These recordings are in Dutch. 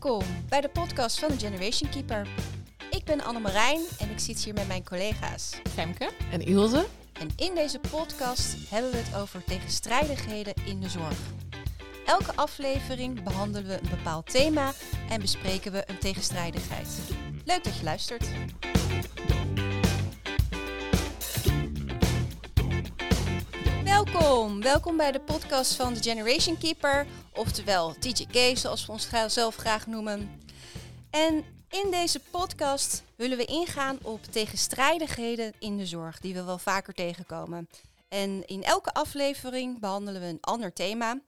Welkom bij de podcast van de Generation Keeper. Ik ben Annemarijn en ik zit hier met mijn collega's. Femke. En Ilse? En in deze podcast hebben we het over tegenstrijdigheden in de zorg. Elke aflevering behandelen we een bepaald thema en bespreken we een tegenstrijdigheid. Leuk dat je luistert. Welkom, welkom bij de podcast van de Generation Keeper, oftewel TJK zoals we ons zelf graag noemen. En in deze podcast willen we ingaan op tegenstrijdigheden in de zorg die we wel vaker tegenkomen. En in elke aflevering behandelen we een ander thema.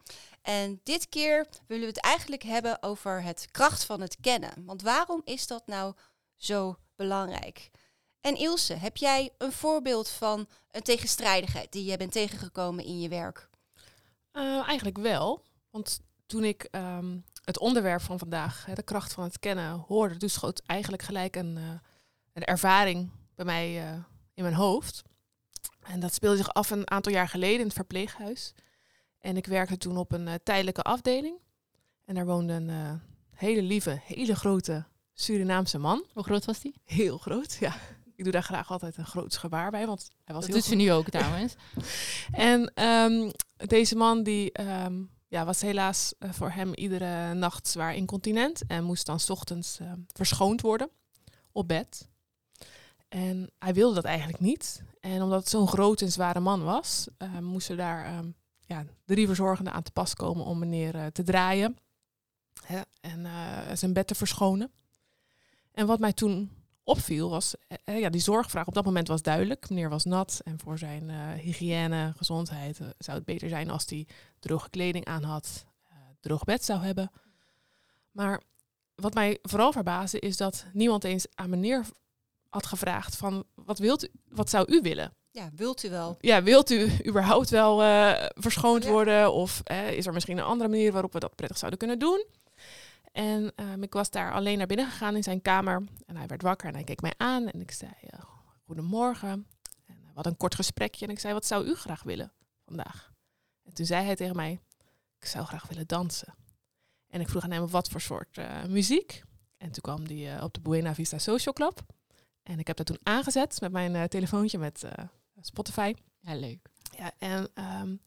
En dit keer willen we het eigenlijk hebben over het kracht van het kennen. Want waarom is dat nou zo belangrijk? En Ilse, heb jij een voorbeeld van een tegenstrijdigheid die jij bent tegengekomen in je werk? Uh, eigenlijk wel. Want toen ik ehm, het onderwerp van vandaag, hè, de kracht van het kennen, hoorde, dus schoot eigenlijk gelijk een, uh, een ervaring bij mij uh, in mijn hoofd. En dat speelde zich af een aantal jaar geleden in het verpleeghuis. En ik werkte toen op een tijdelijke afdeling. En daar woonde een hele lieve, hele grote Surinaamse man. Hoe groot was die? Heel groot, ja. Ik doe daar graag altijd een groot gebaar bij, want hij was dat heel doet ze nu ook trouwens. en um, deze man die um, ja, was helaas uh, voor hem iedere nacht zwaar incontinent en moest dan 's ochtends uh, verschoond worden op bed. En hij wilde dat eigenlijk niet. En omdat het zo'n groot en zware man was, uh, moesten daar um, ja, drie verzorgenden aan te pas komen om meneer te draaien hè, en zijn bed te verschonen. En wat mij toen opviel was, eh, ja, die zorgvraag op dat moment was duidelijk. Meneer was nat en voor zijn uh, hygiëne, gezondheid uh, zou het beter zijn als hij droge kleding aan had, uh, droog bed zou hebben. Maar wat mij vooral verbaasde is dat niemand eens aan meneer had gevraagd van wat wilt u, wat zou u willen? Ja, wilt u wel? Ja, wilt u überhaupt wel verschoond ja. worden? Of is er misschien een andere manier waarop we dat prettig zouden kunnen doen? En um, ik was daar alleen naar binnen gegaan in zijn kamer. En hij werd wakker en hij keek mij aan. En ik zei, uh, goedemorgen. En we hadden een kort gesprekje. En ik zei, wat zou u graag willen vandaag? En toen zei hij tegen mij, ik zou graag willen dansen. En ik vroeg aan hem, wat voor soort uh, muziek? En toen kwam hij uh, op de Buena Vista Social Club. En ik heb dat toen aangezet met mijn telefoontje met Spotify. Ja, leuk. Ja, en um,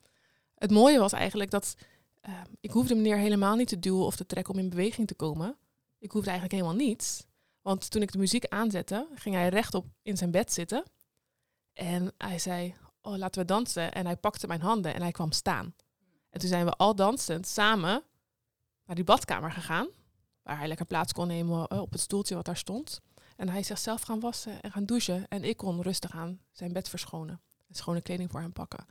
het mooie was eigenlijk dat uh, ik hoefde meneer helemaal niet te duwen of te trekken om in beweging te komen. Ik hoefde eigenlijk helemaal niets. Want toen ik de muziek aanzette, ging hij rechtop in zijn bed zitten. En hij zei, oh, laten we dansen. En hij pakte mijn handen en hij kwam staan. En toen zijn we al dansend samen naar die badkamer gegaan. Waar hij lekker plaats kon nemen op het stoeltje wat daar stond. En hij zichzelf gaan wassen en gaan douchen. En ik kon rustig aan zijn bed verschonen. Schone kleding voor hem pakken.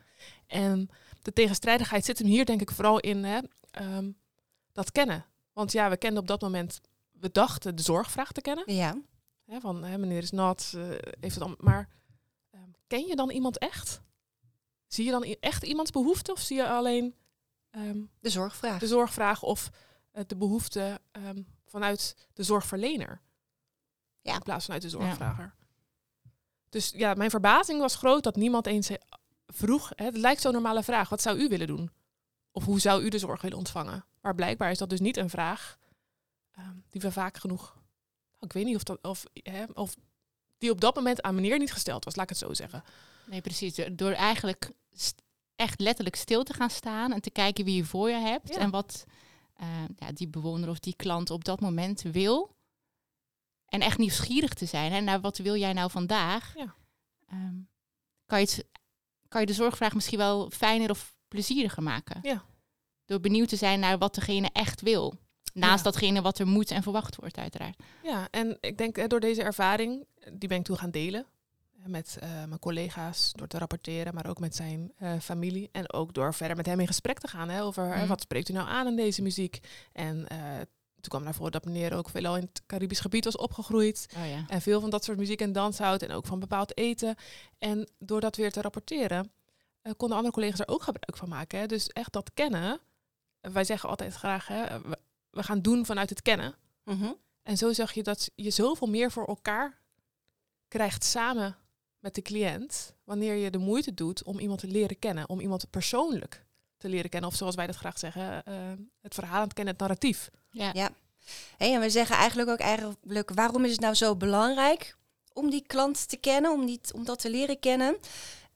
En de tegenstrijdigheid zit hem hier denk ik vooral in hè, um, dat kennen. Want ja, we kenden op dat moment, we dachten de zorgvraag te kennen. Ja. Hè, van hè, meneer is nat, uh, heeft het al, maar um, ken je dan iemand echt? Zie je dan echt iemands behoefte of zie je alleen um, de zorgvraag? De zorgvraag of uh, de behoefte vanuit de zorgverlener. Ja. In plaats vanuit de zorgvrager. Ja. Dus ja, mijn verbazing was groot dat niemand eens vroeg, hè, het lijkt zo'n normale vraag, wat zou u willen doen? Of hoe zou u de zorg willen ontvangen? Maar blijkbaar is dat dus niet een vraag um, die we vaak genoeg, ik weet niet of, dat, of, hè, of die op dat moment aan meneer niet gesteld was, laat ik het zo zeggen. Nee, precies. Door eigenlijk echt letterlijk stil te gaan staan en te kijken wie je voor je hebt ja. en wat uh, ja, die bewoner of die klant op dat moment wil. En echt nieuwsgierig te zijn. Hè, naar wat wil jij nou vandaag? Ja. Um, kan je het kan je de zorgvraag misschien wel fijner of plezieriger maken. Ja. Door benieuwd te zijn naar wat degene echt wil. Naast ja. datgene wat er moet en verwacht wordt, uiteraard. Ja, en ik denk door deze ervaring, die ben ik toe gaan delen met uh, mijn collega's, door te rapporteren, maar ook met zijn uh, familie. En ook door verder met hem in gesprek te gaan hè, over mm. wat spreekt u nou aan in deze muziek. En uh, toen kwam naar voren dat meneer ook veelal in het Caribisch gebied was opgegroeid. Oh ja. En veel van dat soort muziek en dans houdt. En ook van bepaald eten. En door dat weer te rapporteren, uh, konden andere collega's er ook gebruik van maken. Hè. Dus echt dat kennen. Wij zeggen altijd graag, hè, we, we gaan doen vanuit het kennen. Mm -hmm. En zo zag je dat je zoveel meer voor elkaar krijgt samen met de cliënt. Wanneer je de moeite doet om iemand te leren kennen. Om iemand persoonlijk te leren kennen. Of zoals wij dat graag zeggen, uh, het verhalend kennen, het narratief. Ja. ja. Hey, en we zeggen eigenlijk ook eigenlijk, waarom is het nou zo belangrijk om die klant te kennen, om, die, om dat te leren kennen?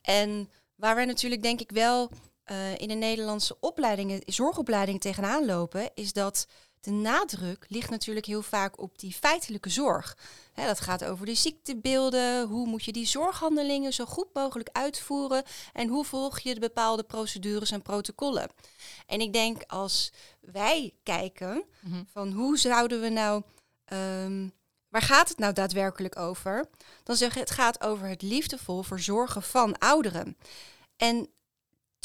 En waar wij natuurlijk denk ik wel uh, in de Nederlandse opleidingen, zorgopleidingen tegenaan lopen, is dat de nadruk ligt natuurlijk heel vaak op die feitelijke zorg. dat gaat over de ziektebeelden, hoe moet je die zorghandelingen zo goed mogelijk uitvoeren en hoe volg je de bepaalde procedures en protocollen. En ik denk als wij kijken mhm. van hoe zouden we nou, um, waar gaat het nou daadwerkelijk over? Dan zeggen het gaat over het liefdevol verzorgen van ouderen. En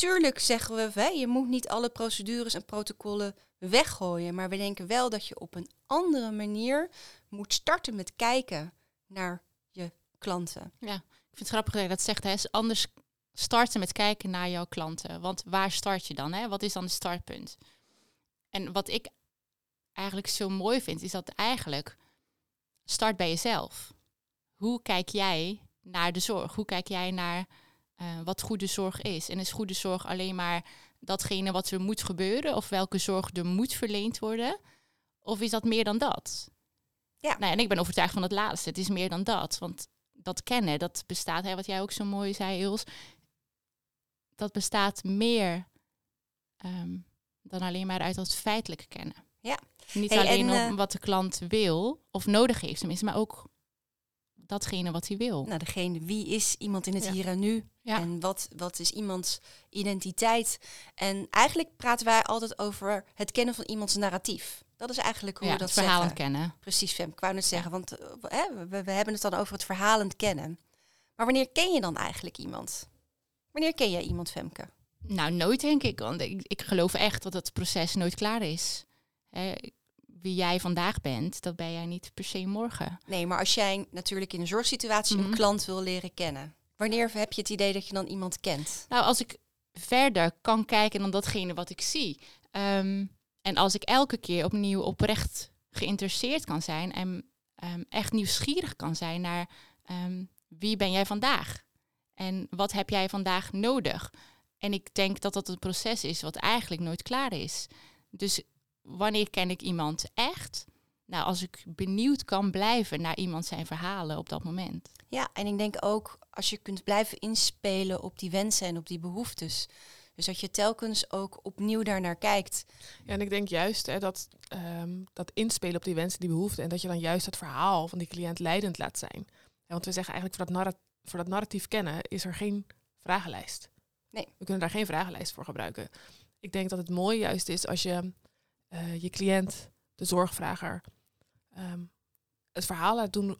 tuurlijk zeggen we, hè, je moet niet alle procedures en protocollen weggooien. Maar we denken wel dat je op een andere manier moet starten met kijken naar je klanten. Ja, ik vind het grappig dat je dat zegt. Hè. Anders starten met kijken naar jouw klanten. Want waar start je dan? Hè? Wat is dan de startpunt? En wat ik eigenlijk zo mooi vind, is dat eigenlijk start bij jezelf. Hoe kijk jij naar de zorg? Hoe kijk jij naar uh, wat goede zorg is? En is goede zorg alleen maar datgene wat er moet gebeuren of welke zorg er moet verleend worden? Of is dat meer dan dat? Ja. Nou, en ik ben overtuigd van het laatste. Het is meer dan dat. Want dat kennen, dat bestaat, hè, wat jij ook zo mooi zei, Ils, dat bestaat meer um, dan alleen maar uit dat feitelijke kennen. Ja. Niet alleen en, om eh, wat de klant wil of nodig heeft, tenminste, maar ook datgene wat hij wil. Nou, degene, wie is iemand in het hier en nu? Ja. En wat, wat is iemands identiteit? En eigenlijk praten wij altijd over het kennen van iemands narratief. Dat is eigenlijk hoe we dat het verhalend kennen. Precies, Fem. Ik wou net zeggen, want uh, we, we, hebben het dan over het verhalend kennen. Maar wanneer ken je dan eigenlijk iemand? Wanneer ken jij iemand, Femke? Nou, nooit denk ik. Want ik, ik geloof echt dat het proces nooit klaar is wie jij vandaag bent, dat ben jij niet per se morgen. Nee, maar als jij natuurlijk in een zorgsituatie een mhm. klant wil leren kennen, wanneer heb je het idee dat je dan iemand kent? Nou, als ik verder kan kijken dan datgene wat ik zie. Ehm, en als ik elke keer opnieuw oprecht geïnteresseerd kan zijn en um, echt nieuwsgierig kan zijn naar um, wie ben jij vandaag? En wat heb jij vandaag nodig? En ik denk dat dat een proces is wat eigenlijk nooit klaar is. Dus wanneer ken ik iemand echt? Nou, als ik benieuwd kan blijven naar iemand zijn verhalen op dat moment. Ja, en ik denk ook als je kunt blijven inspelen op die wensen en op die behoeftes. Dus dat je telkens ook opnieuw daarnaar kijkt. Ja, en ik denk juist hè, dat, um, dat inspelen op die wensen, die behoeften. En dat je dan juist het verhaal van die cliënt leidend laat zijn. Ja, want we zeggen eigenlijk voor dat, voor dat narratief kennen is er geen vragenlijst. Nee. We kunnen daar geen vragenlijst voor gebruiken. Ik denk dat het mooi juist is als je uh, je cliënt, de zorgvrager, um, het verhaal laat doen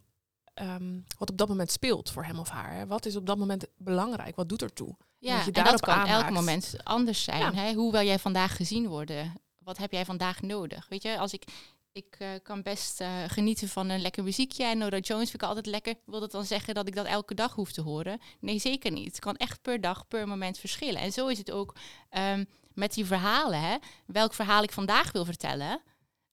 um, wat op dat moment speelt voor hem of haar. Hè. Wat is op dat moment belangrijk? Wat doet ertoe? Ja, en, dat kan elk moment anders zijn. Hè? Hoe wil jij vandaag gezien worden? Wat heb jij vandaag nodig? Weet je, als ik ik uh, kan best uh, genieten van een lekker muziekje. En Nora Jones vind ik altijd lekker. Wil dat dan zeggen dat ik dat elke dag hoef te horen? Nee, zeker niet. Het kan echt per dag, per moment verschillen. En zo is het ook um, met die verhalen. Hè? Welk verhaal ik vandaag wil vertellen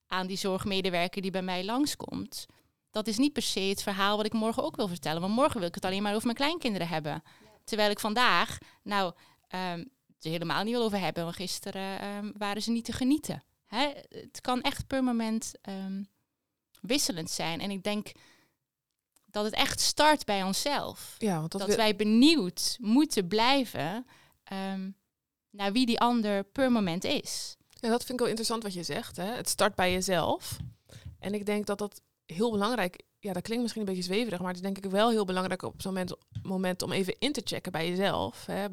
aan die zorgmedewerker die bij mij langskomt. Dat is niet per se het verhaal wat ik morgen ook wil vertellen. Want morgen wil ik het alleen maar over mijn kleinkinderen hebben. Terwijl ik vandaag, nou, um, het helemaal niet wil over hebben. Want gisteren um, waren ze niet te genieten. Hè? Het kan echt per moment um, wisselend zijn. En ik denk dat het echt start bij onszelf. Ja, want dat, dat wij benieuwd moeten blijven um, naar wie die ander per moment is. Ja, dat vind ik wel interessant wat je zegt. Hè? Het start bij jezelf. En ik denk dat dat heel belangrijk ja, dat klinkt misschien een beetje zweverig, maar het is denk ik wel heel belangrijk op zo'n moment, moment om even in te checken bij jezelf. Hè.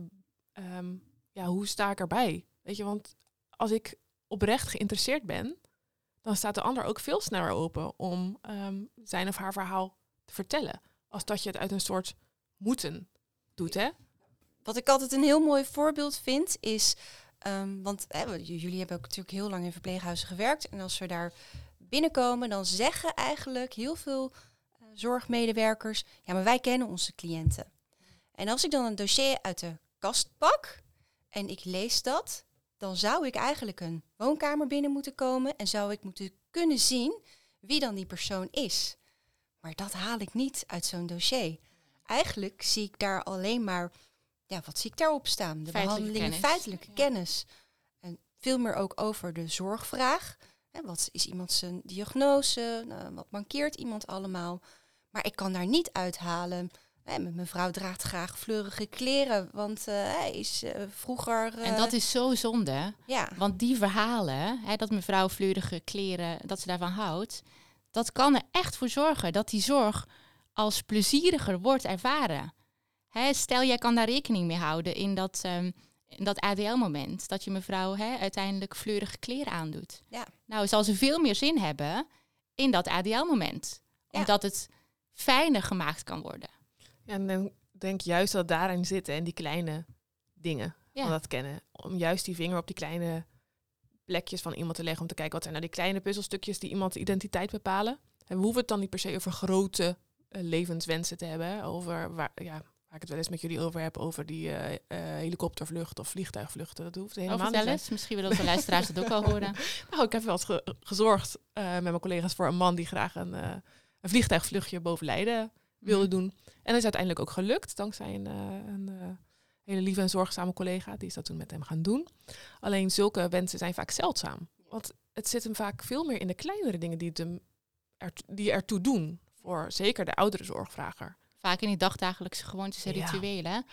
Um, ja, hoe sta ik erbij? Weet je, want als ik oprecht geïnteresseerd ben, dan staat de ander ook veel sneller open om ehm, zijn of haar verhaal te vertellen. Als dat je het uit een soort moeten doet, hè? Wat ik altijd een heel mooi voorbeeld vind is, um, want hè, jullie hebben ook natuurlijk heel lang in verpleeghuizen gewerkt. En als we daar binnenkomen, dan zeggen eigenlijk heel veel uh, zorgmedewerkers, ja, maar wij kennen onze cliënten. En als ik dan een dossier uit de kast pak en ik lees dat, dan zou ik eigenlijk een woonkamer binnen moeten komen en zou ik moeten kunnen zien wie dan die persoon is. Maar dat haal ik niet uit zo'n dossier. Eigenlijk zie ik daar alleen maar, ja, wat zie ik daarop staan? De behandeling, feitelijke kennis. En veel meer ook over de zorgvraag. Wat is iemand zijn diagnose? Nou, wat mankeert iemand allemaal? Maar ik kan daar niet uithalen. Hè, mijn mevrouw draagt graag fleurige kleren, want eh, hij is eh, vroeger. En eh, dat is zo zonde. ja, Want die verhalen, hè, dat mevrouw fleurige kleren, dat ze daarvan houdt, dat kan er echt voor zorgen dat die zorg als plezieriger wordt ervaren. Hè, stel, jij kan daar rekening mee houden in dat, ehm, in dat ADL-moment, dat je mevrouw hè, uiteindelijk fleurige kleren aandoet. Ja. Nou, zal ze veel meer zin hebben in dat ADL-moment, Ja. omdat het fijner gemaakt kan worden. Ja, en dan denk juist dat daarin zitten en die kleine dingen Ja. van dat kennen. Om juist die vinger op die kleine plekjes van iemand te leggen. Om te kijken wat zijn nou die kleine puzzelstukjes die iemands identiteit bepalen. En we hoeven het dan niet per se over grote eh, levenswensen te hebben. Over waar, ja, waar ik het wel eens met jullie over heb. Over die eh, helikoptervlucht of vliegtuigvluchten. Dat hoeft helemaal Of niet. eens, misschien willen onze luisteraars het ook wel horen. Nou, ik heb wel eens ge- gezorgd eh, met mijn collega's voor een man die graag een, een vliegtuigvluchtje boven Leiden wilde Mhm. doen. En dat is uiteindelijk ook gelukt, dankzij een, een hele lieve en zorgzame collega. Die is dat toen met hem gaan doen. Alleen zulke wensen zijn vaak zeldzaam. Want het zit hem vaak veel meer in de kleinere dingen die, het hem er, die ertoe doen. Voor zeker de oudere zorgvrager. Vaak in die dagdagelijkse gewoontes en rituelen.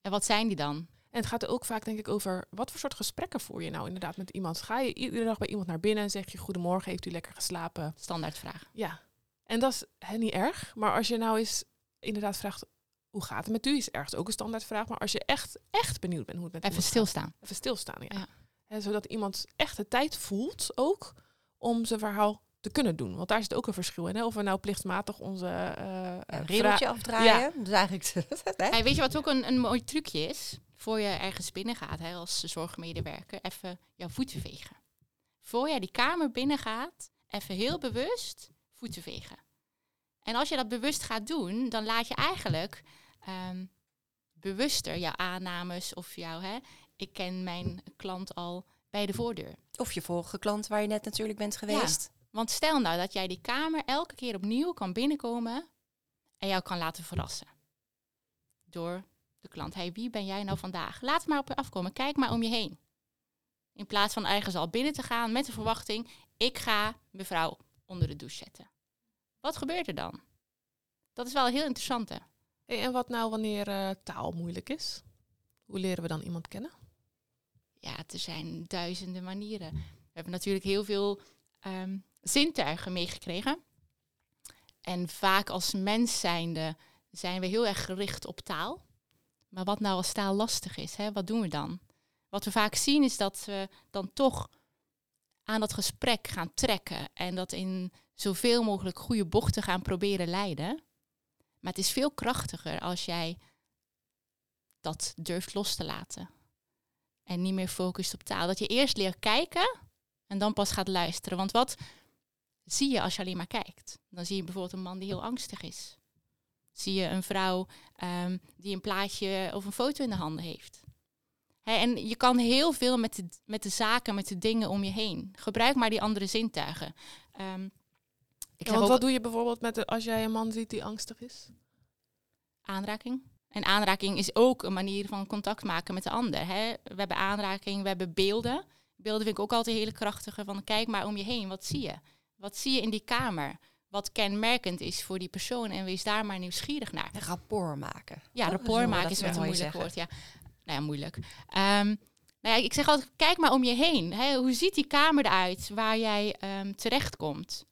En wat zijn die dan? En het gaat ook vaak denk ik over wat voor soort gesprekken voer je nou inderdaad met iemand. Ga je iedere dag bij iemand naar binnen en zeg je goedemorgen, heeft u lekker geslapen? Standaardvraag. Ja, en dat is hè, niet erg. Maar als je nou eens inderdaad vraagt, hoe gaat het met u? Is ergens ook een standaardvraag. Maar als je echt, echt benieuwd bent hoe het met Even gaat, stilstaan. even stilstaan, ja. Ja. Hè, zodat iemand echt de tijd voelt ook om zijn verhaal te kunnen doen. Want daar zit ook een verschil in. Hè? Of we nou plichtmatig onze eh, eh, regeltje afdraaien. Dat is eigenlijk hè? Hey, weet je wat ook een, een mooi trucje is? Voor je ergens binnen gaat hè, als zorgmedewerker, even jouw voeten vegen. Voor jij die kamer binnen gaat, even heel bewust voeten vegen. En als je dat bewust gaat doen, dan laat je eigenlijk ehm, bewuster jouw aannames of jouw, hè, ik ken mijn klant al bij de voordeur. Of je vorige klant waar je net natuurlijk bent geweest. Want stel nou dat jij die kamer elke keer opnieuw kan binnenkomen en jou kan laten verrassen. Door de klant. Hey, wie ben jij nou vandaag? Laat het maar op je afkomen. Kijk maar om je heen. In plaats van ergens al binnen te gaan met de verwachting, ik ga mevrouw onder de douche zetten. Wat gebeurt er dan? Dat is wel heel interessant. Hè? Hey, en wat nou wanneer eh, taal moeilijk is? Hoe leren we dan iemand kennen? Ja, er zijn duizenden manieren. We hebben natuurlijk heel veel ehm, zintuigen meegekregen. En vaak als mens zijnde zijn we heel erg gericht op taal. Maar wat nou als taal lastig is, hè? wat doen we dan? Wat we vaak zien is dat we dan toch aan dat gesprek gaan trekken en dat in zoveel mogelijk goede bochten gaan proberen leiden. Maar het is veel krachtiger als jij dat durft los te laten. En niet meer focust op taal. Dat je eerst leert kijken en dan pas gaat luisteren. Want wat zie je als je alleen maar kijkt? Dan zie je bijvoorbeeld een man die heel angstig is. Zie je een vrouw ehm, die een plaatje of een foto in de handen heeft. En je kan heel veel met de, met de zaken, met de dingen om je heen. Gebruik maar die andere zintuigen. Ehm, ik Ja, want wat doe je bijvoorbeeld met de, als jij een man ziet die angstig is? aanraking. En aanraking is ook een manier van contact maken met de ander. Hè? We hebben aanraking, we hebben beelden. Beelden vind ik ook altijd hele krachtige. Van kijk maar om je heen, wat zie je? Wat zie je in die kamer? Wat kenmerkend is voor die persoon en wees daar maar nieuwsgierig naar. Een rapport maken. Ja, rapport maken is wat een moeilijk zeggen. woord. Ja. Nou ja, moeilijk. Ehm, nou ja, ik zeg altijd, kijk maar om je heen. Hè? Hoe ziet die kamer eruit waar jij ehm, terechtkomt?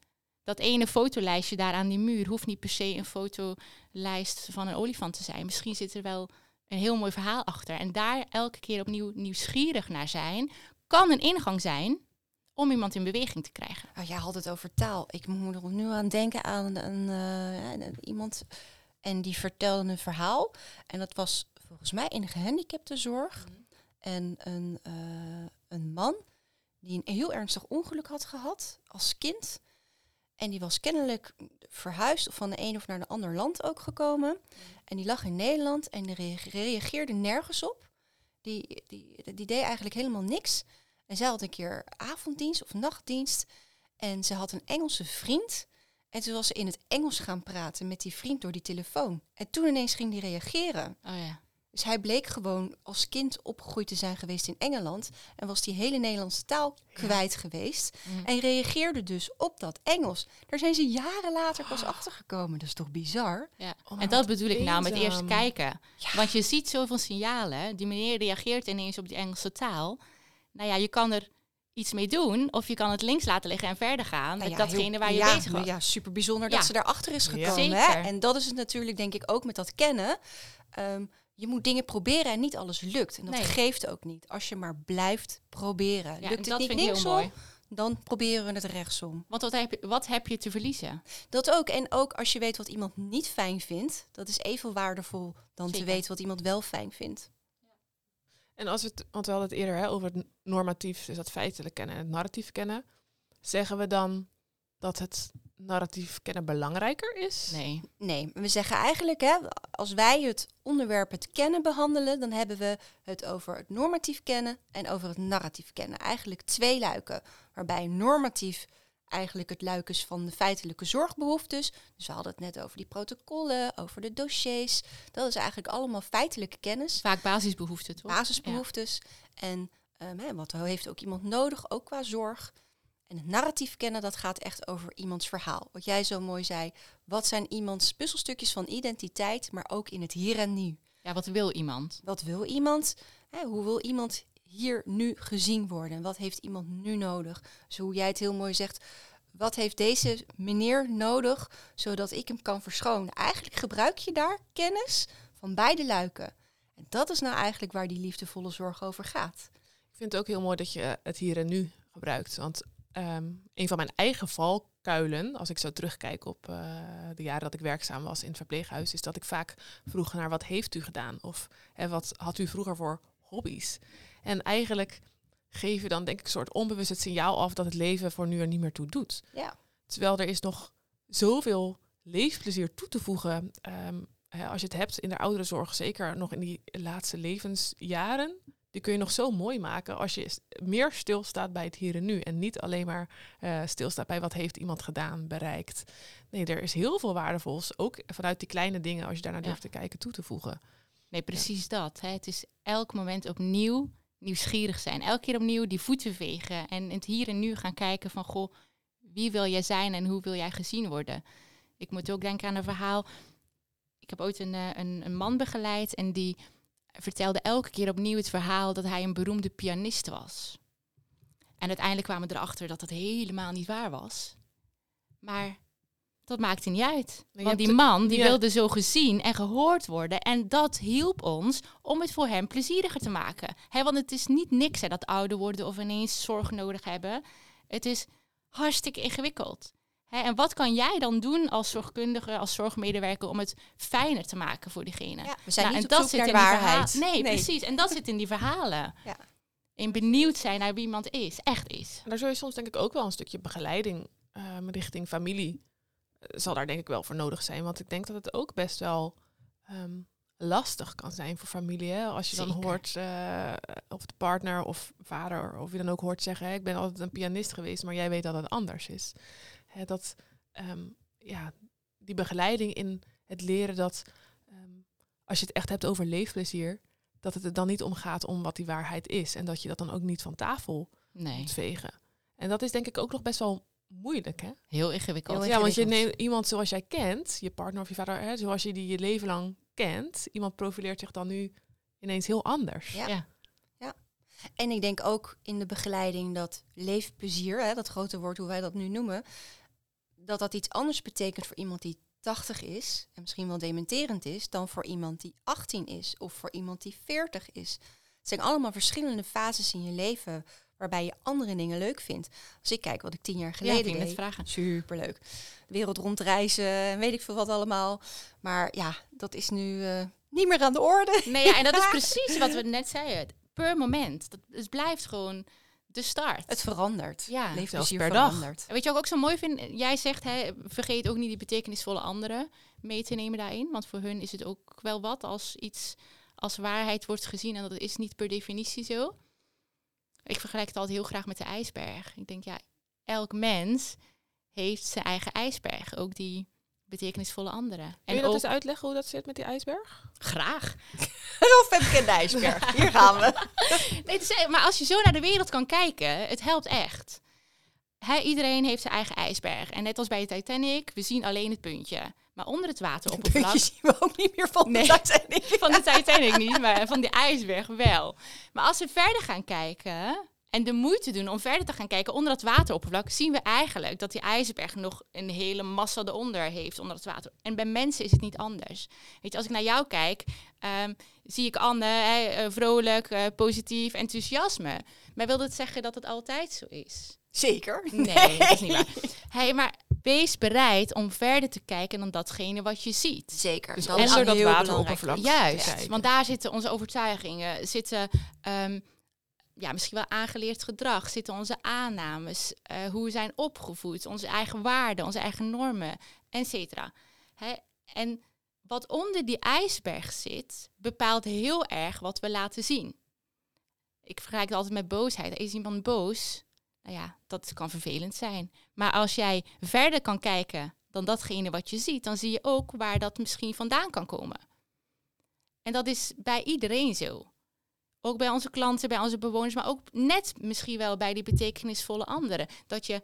Dat ene fotolijstje daar aan die muur hoeft niet per se een fotolijst van een olifant te zijn. Misschien zit er wel een heel mooi verhaal achter. En daar elke keer opnieuw nieuwsgierig naar zijn, kan een ingang zijn om iemand in beweging te krijgen. Oh, jij had het over taal. Ik moet er nu aan denken aan een, eh, een- iemand en die vertelde een verhaal. En dat was volgens mij in gehandicaptenzorg. En een, eh, een man die een heel ernstig ongeluk had gehad als kind. En die was kennelijk verhuisd of van de een of naar de ander land ook gekomen. En die lag in Nederland en reageerde nergens op. Die, die, die deed eigenlijk helemaal niks. En zij had een keer avonddienst of nachtdienst. En ze had een Engelse vriend. En toen was ze in het Engels gaan praten met die vriend door die telefoon. En toen ineens ging die reageren. Oh ja. Dus hij bleek gewoon als kind opgegroeid te zijn geweest in Engeland en was die hele Nederlandse taal kwijt geweest. Mm. En reageerde dus op dat Engels. Daar zijn ze jaren later pas Ah. achter gekomen. Dat is toch bizar? Ja. Oh, en dat bedoel ik nou met eerst kijken. Ja. Want je ziet zoveel signalen. Die meneer reageert ineens op die Engelse taal. Nou ja, je kan er iets mee doen. Of je kan het links laten liggen en verder gaan Nou met datgene heel- waar je ja, bezig was. Ja, super bijzonder Ja. dat ze daarachter is Ja. gekomen. Hè? En dat is het natuurlijk denk ik ook met dat kennen. Ehm, je moet dingen proberen en niet alles lukt. En dat Nee. geeft ook niet. Als je maar blijft proberen. Lukt het niet linksom, dan proberen we het rechtsom. Want wat heb, je, wat heb je te verliezen? Dat ook. En ook als je weet wat iemand niet fijn vindt, dat is even waardevol dan te weten wat iemand wel fijn vindt. En als we het, want we hadden het eerder hè, over het normatief, dus dat feitelijk kennen en het narratief kennen. Zeggen we dan dat het narratief kennen belangrijker is? Nee. Nee, we zeggen eigenlijk, hè, als wij het onderwerp het kennen behandelen, dan hebben we het over het normatief kennen en over het narratief kennen. Eigenlijk twee luiken, waarbij normatief eigenlijk het luik is van de feitelijke zorgbehoeftes. Dus we hadden het net over die protocollen, over de dossiers. Dat is eigenlijk allemaal feitelijke kennis, Vaak basisbehoeften, toch? basisbehoeftes. En ehm, hè, wat heeft ook iemand nodig, ook qua zorg. En het narratief kennen, dat gaat echt over iemands verhaal. Wat jij zo mooi zei, wat zijn iemands puzzelstukjes van identiteit, maar ook in het hier en nu. Ja, wat wil iemand? Wat wil iemand? Hè, hoe wil iemand hier nu gezien worden? Wat heeft iemand nu nodig? Dus hoe jij het heel mooi zegt, wat heeft deze meneer nodig zodat ik hem kan verschonen? Eigenlijk gebruik je daar kennis van beide luiken. En dat is nou eigenlijk waar die liefdevolle zorg over gaat. Ik vind het ook heel mooi dat je het hier en nu gebruikt. Want ehm, een van mijn eigen valkuilen, als ik zo terugkijk op eh, de jaren dat ik werkzaam was in het verpleeghuis, is dat ik vaak vroeg naar wat heeft u gedaan? Of hè, wat had u vroeger voor hobby's? En eigenlijk geef je dan denk ik een soort onbewust het signaal af dat het leven voor nu er niet meer toe doet. Ja. Terwijl er is nog zoveel leefplezier toe te voegen. ehm, hè, als je het hebt in de ouderenzorg, zeker nog in die laatste levensjaren, die kun je nog zo mooi maken als je meer stilstaat bij het hier en nu. En niet alleen maar eh, stilstaat bij wat heeft iemand gedaan, bereikt. Nee, er is heel veel waardevols, ook vanuit die kleine dingen, als je daarnaar Ja. durft te kijken, toe te voegen. Nee, precies dat. Hè. Het is elk moment opnieuw nieuwsgierig zijn. Elke keer opnieuw die voeten vegen. En het hier en nu gaan kijken van, goh, wie wil jij zijn en hoe wil jij gezien worden? Ik moet ook denken aan een verhaal. Ik heb ooit een, eh, een, een man begeleid en die vertelde elke keer opnieuw het verhaal dat hij een beroemde pianist was. En uiteindelijk kwamen we erachter dat dat helemaal niet waar was. Maar dat maakte niet uit. Want die man die ja. wilde zo gezien en gehoord worden. En dat hielp ons om het voor hem plezieriger te maken. Want het is niet niks hè, dat ouder worden of ineens zorg nodig hebben. Het is hartstikke ingewikkeld. Hè, en wat kan jij dan doen als zorgkundige, als zorgmedewerker om het fijner te maken voor diegene? Ja, we zijn Nou, niet en op dat zoek zit naar in die waarheid. Nee, precies. En dat zit in die verhalen. Ja. In benieuwd zijn naar wie iemand is, echt is. En daar zul je soms denk ik ook wel een stukje begeleiding ehm, richting familie eh, zal daar denk ik wel voor nodig zijn. Want ik denk dat het ook best wel ehm, lastig kan zijn voor familie. Hè? Als je dan hoort, eh, of de partner of vader, of je dan ook hoort zeggen, hè, ik ben altijd een pianist geweest, maar jij weet dat het anders is. Hè, dat ehm, ja, die begeleiding in het leren dat ehm, als je het echt hebt over leefplezier, dat het er dan niet om gaat om wat die waarheid is. En dat je dat dan ook niet van tafel Nee, moet vegen. En dat is denk ik ook nog best wel moeilijk, hè? heel ingewikkeld. Heel Ja, want je neemt iemand zoals jij kent, je partner of je vader, hè, zoals je die je leven lang kent. Iemand profileert zich dan nu ineens heel anders. Ja. Ja. En ik denk ook in de begeleiding dat leefplezier, hè, dat grote woord hoe wij dat nu noemen, dat dat iets anders betekent voor iemand die 80 is en misschien wel dementerend is, dan voor iemand die 18 is of voor iemand die 40 is. Het zijn allemaal verschillende fases in je leven waarbij je andere dingen leuk vindt. Als ik kijk wat ik tien jaar Ja, geleden deed, vragen. superleuk. De wereld rondreizen en weet ik veel wat allemaal. Maar ja, dat is nu eh, niet meer aan de orde. Nee, ja, en dat is precies wat we net zeiden. Per moment. Dat het blijft gewoon de start. Het verandert. Ja, Leefplezier zelfs per dag. verandert. En Weet je wat ik ook zo mooi vind? Jij zegt, hè, vergeet ook niet die betekenisvolle anderen mee te nemen daarin. Want voor hun is het ook wel wat als iets als waarheid wordt gezien. En dat is niet per definitie zo. Ik vergelijk het altijd heel graag met de ijsberg. Ik denk, ja, elk mens heeft zijn eigen ijsberg. Ook die betekenisvolle anderen. Kun En je dat ook eens uitleggen hoe dat zit met die ijsberg? graag. Heel Femke en de ijsberg. Hier gaan we. Nee, het is- maar als je zo naar de wereld kan kijken, het helpt echt. Hè, iedereen heeft zijn eigen ijsberg. En net als bij de Titanic, we zien alleen het puntje. Maar onder het wateroppervlak... Zien we ook niet meer van Nee. de Titanic. Van de Titanic niet, maar van de ijsberg wel. Maar als we verder gaan kijken en de moeite doen om verder te gaan kijken onder het wateroppervlak, zien we eigenlijk dat die ijsberg nog een hele massa eronder heeft onder het water. En bij mensen is het niet anders. Weet je, als ik naar jou kijk, ehm, zie ik Anne eh, vrolijk, eh, positief, enthousiasme. Maar wil dat zeggen dat het altijd zo is? Zeker. Nee, dat is niet waar. Hey, maar wees bereid om verder te kijken dan datgene wat je ziet. Zeker. Dus dat is onder dat wateroppervlak. Juist, kijken. want daar zitten onze overtuigingen, zitten ehm, ja, misschien wel aangeleerd gedrag, zitten onze aannames, eh, hoe we zijn opgevoed, onze eigen waarden, onze eigen normen, et cetera. En wat onder die ijsberg zit, bepaalt heel erg wat we laten zien. Ik vergelijk het altijd met boosheid. Is iemand boos? Nou ja, dat kan vervelend zijn. Maar als jij verder kan kijken dan datgene wat je ziet, dan zie je ook waar dat misschien vandaan kan komen. En dat is bij iedereen zo. Ook bij onze klanten, bij onze bewoners, maar ook net misschien wel bij die betekenisvolle anderen. Dat je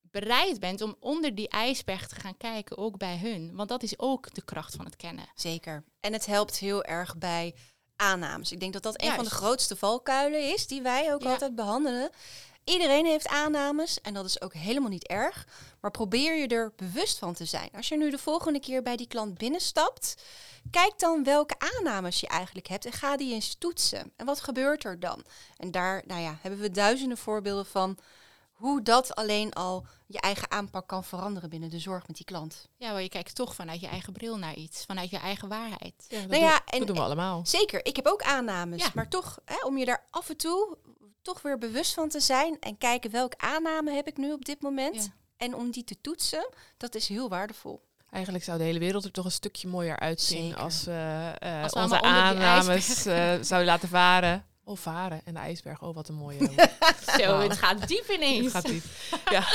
bereid bent om onder die ijsberg te gaan kijken, ook bij hun. Want dat is ook de kracht van het kennen. Zeker. En het helpt heel erg bij aannames. Ik denk dat dat een van de grootste valkuilen is die wij ook Ja. altijd behandelen. Iedereen heeft aannames en dat is ook helemaal niet erg. Maar probeer je er bewust van te zijn. Als je nu de volgende keer bij die klant binnenstapt, kijk dan welke aannames je eigenlijk hebt en ga die eens toetsen. En wat gebeurt er dan? En daar nou ja, hebben we duizenden voorbeelden van hoe dat alleen al je eigen aanpak kan veranderen binnen de zorg met die klant. Ja, maar je kijkt toch vanuit je eigen bril naar iets, vanuit je eigen waarheid. Ja, dat, Nou ja, doen, en- dat doen we allemaal. Zeker, ik heb ook aannames. Ja. Maar toch, hè, om je daar af en toe toch weer bewust van te zijn en kijken welke aanname heb ik nu op dit moment. Ja. En om die te toetsen, dat is heel waardevol. Eigenlijk zou de hele wereld er toch een stukje mooier uitzien Zeker. als we eh, Als we onze aannames eh, zouden laten varen. Oh, varen en de ijsberg. Oh, wat een mooie. Zo, Wauw. het gaat diep ineens. Het gaat diep. ja,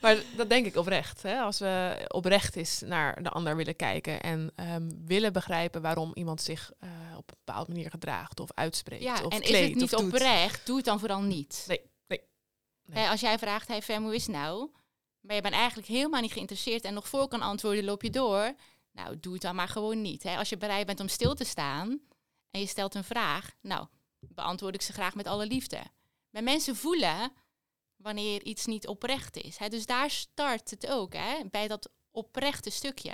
maar dat denk ik oprecht. Hè? Als we oprecht is naar de ander willen kijken en ehm, willen begrijpen waarom iemand zich eh, op een bepaalde manier gedraagt of uitspreekt Ja, of en is het niet doet. oprecht, doe het dan vooral niet. Nee, nee. nee. Hè, als jij vraagt, hey Fem, hoe is het nou? Maar je bent eigenlijk helemaal niet geïnteresseerd en nog voor kan antwoorden, loop je door. Nou, doe het dan maar gewoon niet. Hè. Als je bereid bent om stil te staan en je stelt een vraag, nou, beantwoord ik ze graag met alle liefde. Maar mensen voelen wanneer iets niet oprecht is. Hè. Dus daar start het ook, hè, bij dat oprechte stukje.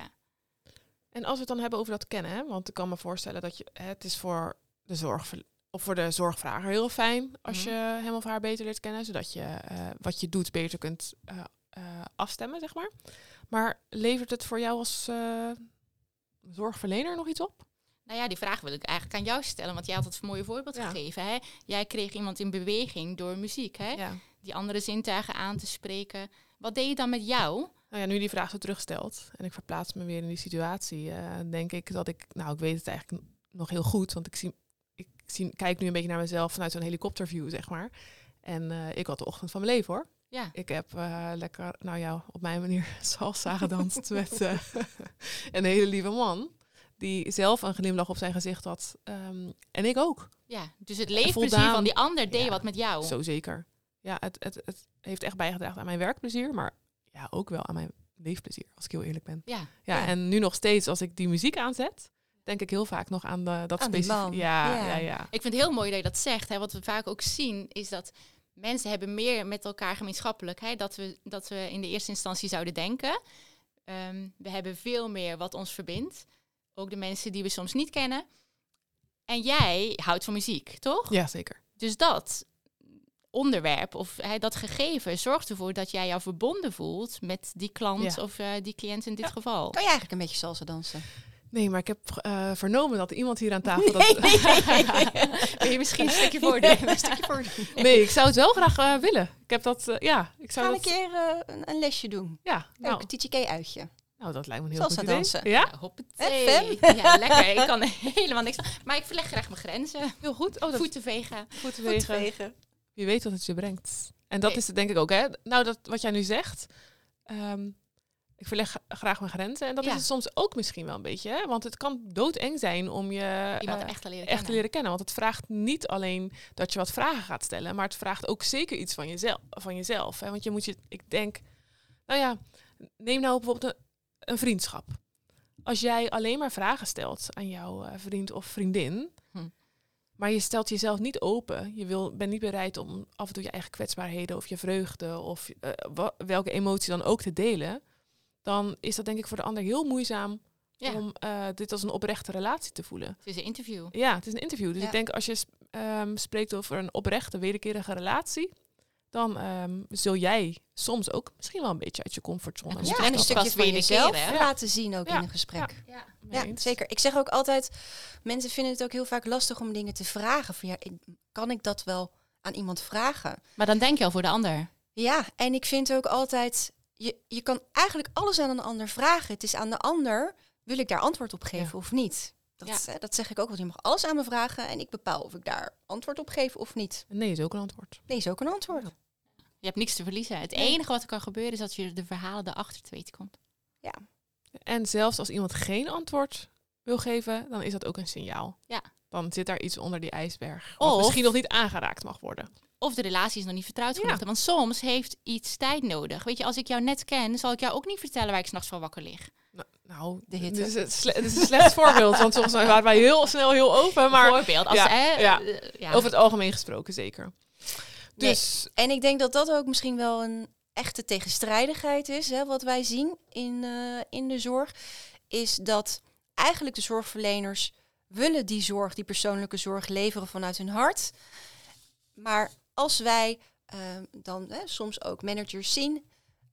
En als we het dan hebben over dat kennen, hè, want ik kan me voorstellen dat je het is voor de zorg of voor de zorgvrager heel fijn als Mhm. je hem of haar beter leert kennen, zodat je eh, wat je doet beter kunt eh, eh, afstemmen, zeg maar. Maar levert het voor jou als zorgverlener nog iets op? Nou ja, die vraag wil ik eigenlijk aan jou stellen, want jij had het mooie voorbeeld Ja. gegeven. Hè? Jij kreeg iemand in beweging door muziek, hè? Ja. die andere zintuigen aan te spreken. Wat deed je dan met jou? Nou ja, nu die vraag zo terugstelt en ik verplaats me weer in die situatie, eh, denk ik dat ik, nou, ik weet het eigenlijk nog heel goed, want ik zie, ik zie, kijk nu een beetje naar mezelf vanuit zo'n helikopterview, zeg maar. En eh, ik had de ochtend van mijn leven hoor. Ja, Ik heb eh, lekker, nou ja, op mijn manier salsa gedanst met een hele lieve man. Die zelf een glimlach op zijn gezicht had. Ehm, en ik ook. ja. dus het leefplezier voldaan. van die ander deed Ja, wat met jou. Zo zeker. Ja, het, het, het heeft echt bijgedragen aan mijn werkplezier. Maar ja, ook wel aan mijn leefplezier, als ik heel eerlijk ben. Ja, Ja, Ja. en nu nog steeds, als ik die muziek aanzet, denk ik heel vaak nog aan de, dat specifieke. man. Ja, Ja. ja, ja. ik vind het heel mooi dat je dat zegt. Hè. Wat we vaak ook zien, is dat mensen hebben meer met elkaar gemeenschappelijk. Hè, dat, we, dat we in de eerste instantie zouden denken. Ehm, we hebben veel meer wat ons verbindt. Ook de mensen die we soms niet kennen. En jij houdt van muziek, toch? Ja, zeker. Dus dat onderwerp of hè, dat gegeven zorgt ervoor dat jij jou verbonden voelt met die klant Ja. of eh, die cliënt in dit Ja. geval. Kan je eigenlijk een beetje salsa dansen? Nee, maar ik heb eh, vernomen dat iemand hier aan tafel... Dat, Wil je misschien een stukje voordoen? Een stukje voor. nee, ik zou het wel graag eh, willen. Ik heb dat, ja, ik zou Gaan een dat... keer een, een lesje doen. Ja, Leuk, nou, een TTK-uitje. Nou, dat lijkt me een heel Salsa goed idee. dansen. Ja, Ja, hoppatee. Hè, Ja, lekker. Ik kan helemaal niks. Maar ik verleg graag mijn grenzen. heel goed. Oh, dat Voeten vegen. voeten vegen. Wie weet wat het je brengt. En dat Nee. is het denk ik ook, hè. Nou, dat, wat jij nu zegt. ehm, Ik verleg graag mijn grenzen. En dat Ja. is het soms ook misschien wel een beetje. Hè? Want het kan doodeng zijn om je Iemand eh, echt te leren echt te kennen. leren kennen. Want het vraagt niet alleen dat je wat vragen gaat stellen, maar het vraagt ook zeker iets van jezelf. Van jezelf hè? Want je moet je, ik denk, nou ja, neem nou bijvoorbeeld een, een vriendschap. Als jij alleen maar vragen stelt aan jouw eh, vriend of vriendin, Hm. maar je stelt jezelf niet open, je wil, bent niet bereid om af en toe je eigen kwetsbaarheden of je vreugde of eh, wa- welke emotie dan ook te delen, dan is dat denk ik voor de ander heel moeizaam Ja, om eh, dit als een oprechte relatie te voelen. het is een interview. Ja, het is een interview. Dus Ja. ik denk als je ehm, spreekt over een oprechte, wederkerige relatie, dan ehm, zul jij soms ook misschien wel een beetje uit je comfortzone Ja, en een stukje van jezelf keer, laten zien ook Ja. in een gesprek. Ja. Ja, zeker. Ik zeg ook altijd, mensen vinden het ook heel vaak lastig om dingen te vragen. Van, ja, kan ik dat wel aan iemand vragen? Maar dan denk je al voor de ander. Ja, en ik vind ook altijd, je, je kan eigenlijk alles aan een ander vragen. Het is aan de ander, wil ik daar antwoord op geven Ja. of niet? Dat, Ja. eh, dat zeg ik ook, want je mag alles aan me vragen en ik bepaal of ik daar antwoord op geef of niet. Nee, is ook een antwoord. Nee, is ook een antwoord. Je hebt niks te verliezen. Het Nee. enige wat er kan gebeuren is dat je de verhalen erachter te weten komt. En zelfs als iemand geen antwoord wil geven, dan is dat ook een signaal. Ja. Dan zit daar iets onder die ijsberg. Wat Of- misschien nog niet aangeraakt mag worden. Of de relatie is nog niet vertrouwd Ja. genoeg. Want soms heeft iets tijd nodig. Weet je, als ik jou net ken, zal ik jou ook niet vertellen waar ik s'nachts van wakker lig. Nou, De hitte. Dit is, het is een slecht voorbeeld. Want soms waren wij heel snel heel open. Maar Voorbeeld. Als, ja, hè, ja. eh, ja. over het algemeen gesproken zeker. Nee. Dus En ik denk dat dat ook misschien wel een echte tegenstrijdigheid is, hè, wat wij zien in, eh, in de zorg, is dat eigenlijk de zorgverleners willen die zorg, die persoonlijke zorg leveren vanuit hun hart. Maar als wij ehm, dan hè, soms ook managers zien,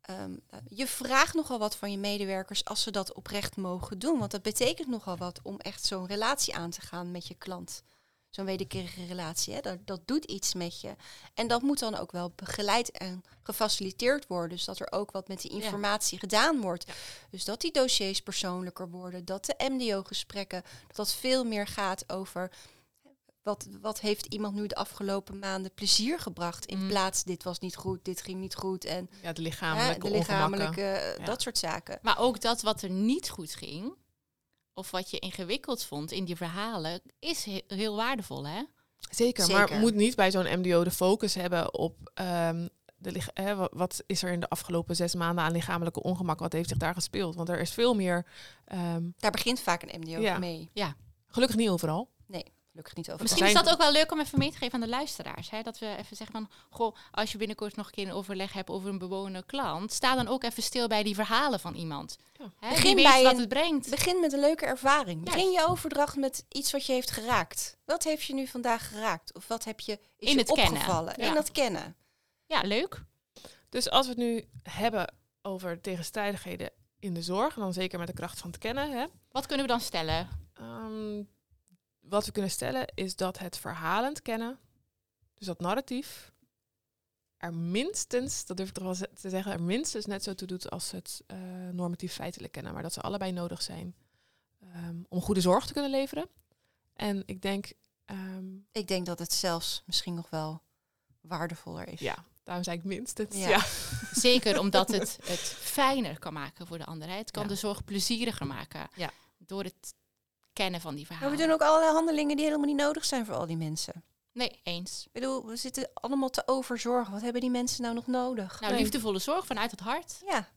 ehm, je vraagt nogal wat van je medewerkers als ze dat oprecht mogen doen. Want dat betekent nogal wat om echt zo'n relatie aan te gaan met je klant. Zo'n wederkerige relatie, hè? Dat, dat doet iets met je. En dat moet dan ook wel begeleid en gefaciliteerd worden. Dus dat er ook wat met die Ja. informatie gedaan wordt. Dus dat die dossiers persoonlijker worden. Dat de MDO-gesprekken, dat dat veel meer gaat over... Wat, wat heeft iemand nu de afgelopen maanden plezier gebracht? In Mm. plaats, dit was niet goed, dit ging niet goed. En ja, de hè, lichamelijke de lichamelijke, ongemakken. eh, Ja. dat soort zaken. Maar ook dat wat er niet goed ging, of wat je ingewikkeld vond in die verhalen, is he- heel waardevol, hè? Zeker, maar moet niet bij zo'n MDO de focus hebben op ehm, de, lich- hè, wa- wat is er in de afgelopen zes maanden aan lichamelijke ongemak, wat heeft zich daar gespeeld? Want er is veel meer, ehm, Daar begint vaak een MDO Ja. mee. gelukkig niet overal. Gelukkig niet over. Misschien zijn- is dat ook wel leuk om even mee te geven aan de luisteraars. Hè? Dat we even zeggen van, goh, als je binnenkort nog een keer een overleg hebt over een bewoner klant, sta dan ook even stil bij die verhalen van iemand. Ja. Hè? Begin Wie weet bij wat een- het brengt. Begin met een leuke ervaring. Juist. Begin je overdracht met iets wat je heeft geraakt. Wat heeft je nu vandaag geraakt? Of wat heb je is In je het kennen. opgevallen? Ja. In dat kennen. Ja, leuk. Dus als we het nu hebben over tegenstrijdigheden in de zorg, en dan zeker met de kracht van het kennen, hè, Wat kunnen we dan stellen? Ehm, wat we kunnen stellen is dat het verhalend kennen, dus dat narratief, er minstens, dat durf ik toch wel te zeggen, er minstens net zo toe doet als het eh, normatief feitelijk kennen. Maar dat ze allebei nodig zijn ehm, om goede zorg te kunnen leveren. En ik denk, ehm, Ik denk dat het zelfs misschien nog wel waardevoller is. ja, daarom zei ik minstens. Ja. Ja. Zeker omdat het het fijner kan maken voor de ander. Het kan Ja. de zorg plezieriger maken. Ja. Door het kennen van die Maar verhalen. we doen ook allerlei handelingen die helemaal niet nodig zijn voor al die mensen. Nee, eens. Ik bedoel, we zitten allemaal te overzorgen. Wat hebben die mensen nou nog nodig? Nou, Nee. liefdevolle zorg vanuit het hart. Ja,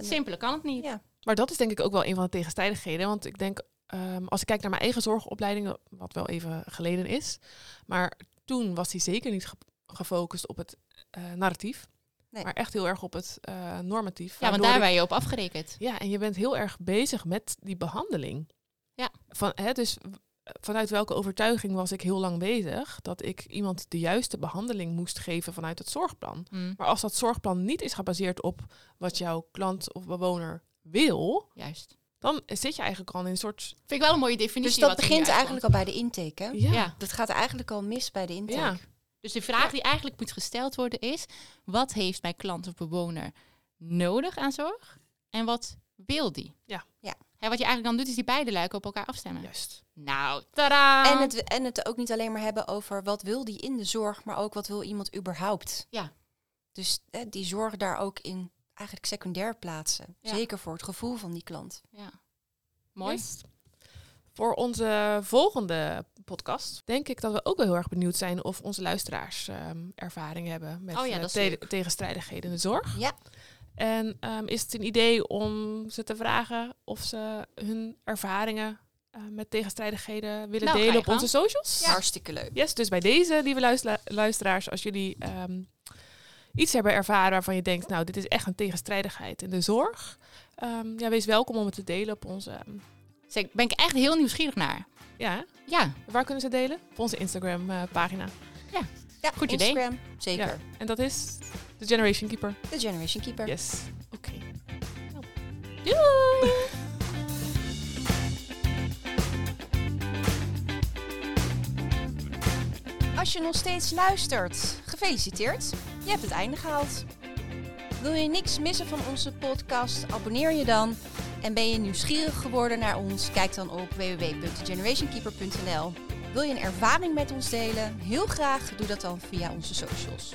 Simpeler kan het niet. Ja. Maar dat is denk ik ook wel een van de tegenstrijdigheden. Want ik denk, ehm, als ik kijk naar mijn eigen zorgopleiding, wat wel even geleden is. Maar toen was die zeker niet ge- gefocust op het eh, narratief. Nee. Maar echt heel erg op het eh, normatief. Ja, want daar ik- ben je op afgerekend. Ja, en je bent heel erg bezig met die behandeling. Ja. Van, hè, dus vanuit welke overtuiging was ik heel lang bezig? Dat ik iemand de juiste behandeling moest geven vanuit het zorgplan. Hm, Maar als dat zorgplan niet is gebaseerd op wat jouw klant of bewoner wil, juist. dan zit je eigenlijk al in een soort... Vind ik wel een mooie definitie. Dus dat wat begint eigenlijk al bij de intake. Hè? Ja, Ja. Dat gaat eigenlijk al mis bij de intake. Ja. Dus de vraag die eigenlijk moet gesteld worden is... wat heeft mijn klant of bewoner nodig aan zorg? En wat wil die? Ja. Ja. Hè, wat je eigenlijk dan doet, is die beide luiken op elkaar afstemmen. juist. Nou, tadaa! En het, en het ook niet alleen maar hebben over wat wil die in de zorg, maar ook wat wil iemand überhaupt. Ja. Dus hè, die zorg daar ook in eigenlijk secundair plaatsen. Ja. Zeker voor het gevoel van die klant. Ja. Mooi. Yes. Voor onze volgende podcast denk ik dat we ook wel heel erg benieuwd zijn of onze luisteraars ehm, ervaring hebben met Oh ja, eh, te- leuk. tegenstrijdigheden in de zorg. Ja. En ehm, is het een idee om ze te vragen of ze hun ervaringen eh, met tegenstrijdigheden willen Nou, delen op onze socials? Hartstikke leuk. Yes, dus bij deze, lieve luistera- luisteraars, als jullie ehm, iets hebben ervaren waarvan je denkt, nou, dit is echt een tegenstrijdigheid in de zorg, ehm, ja, wees welkom om het te delen op onze. ik ben ik echt heel nieuwsgierig naar. ja? Ja, waar kunnen ze delen? Op onze Instagram-pagina. Ja, Goed idee. Instagram, zeker. Ja, en dat is de Generation Keeper. De Generation Keeper. Yes. Oké. doei! Als je nog steeds luistert, gefeliciteerd. Je hebt het einde gehaald. Wil je niks missen van onze podcast? Abonneer je dan. En ben je nieuwsgierig geworden naar ons? Kijk dan op www.generationkeeper.nl. Wil je een ervaring met ons delen? Heel graag doe dat dan via onze socials.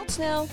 Tot snel!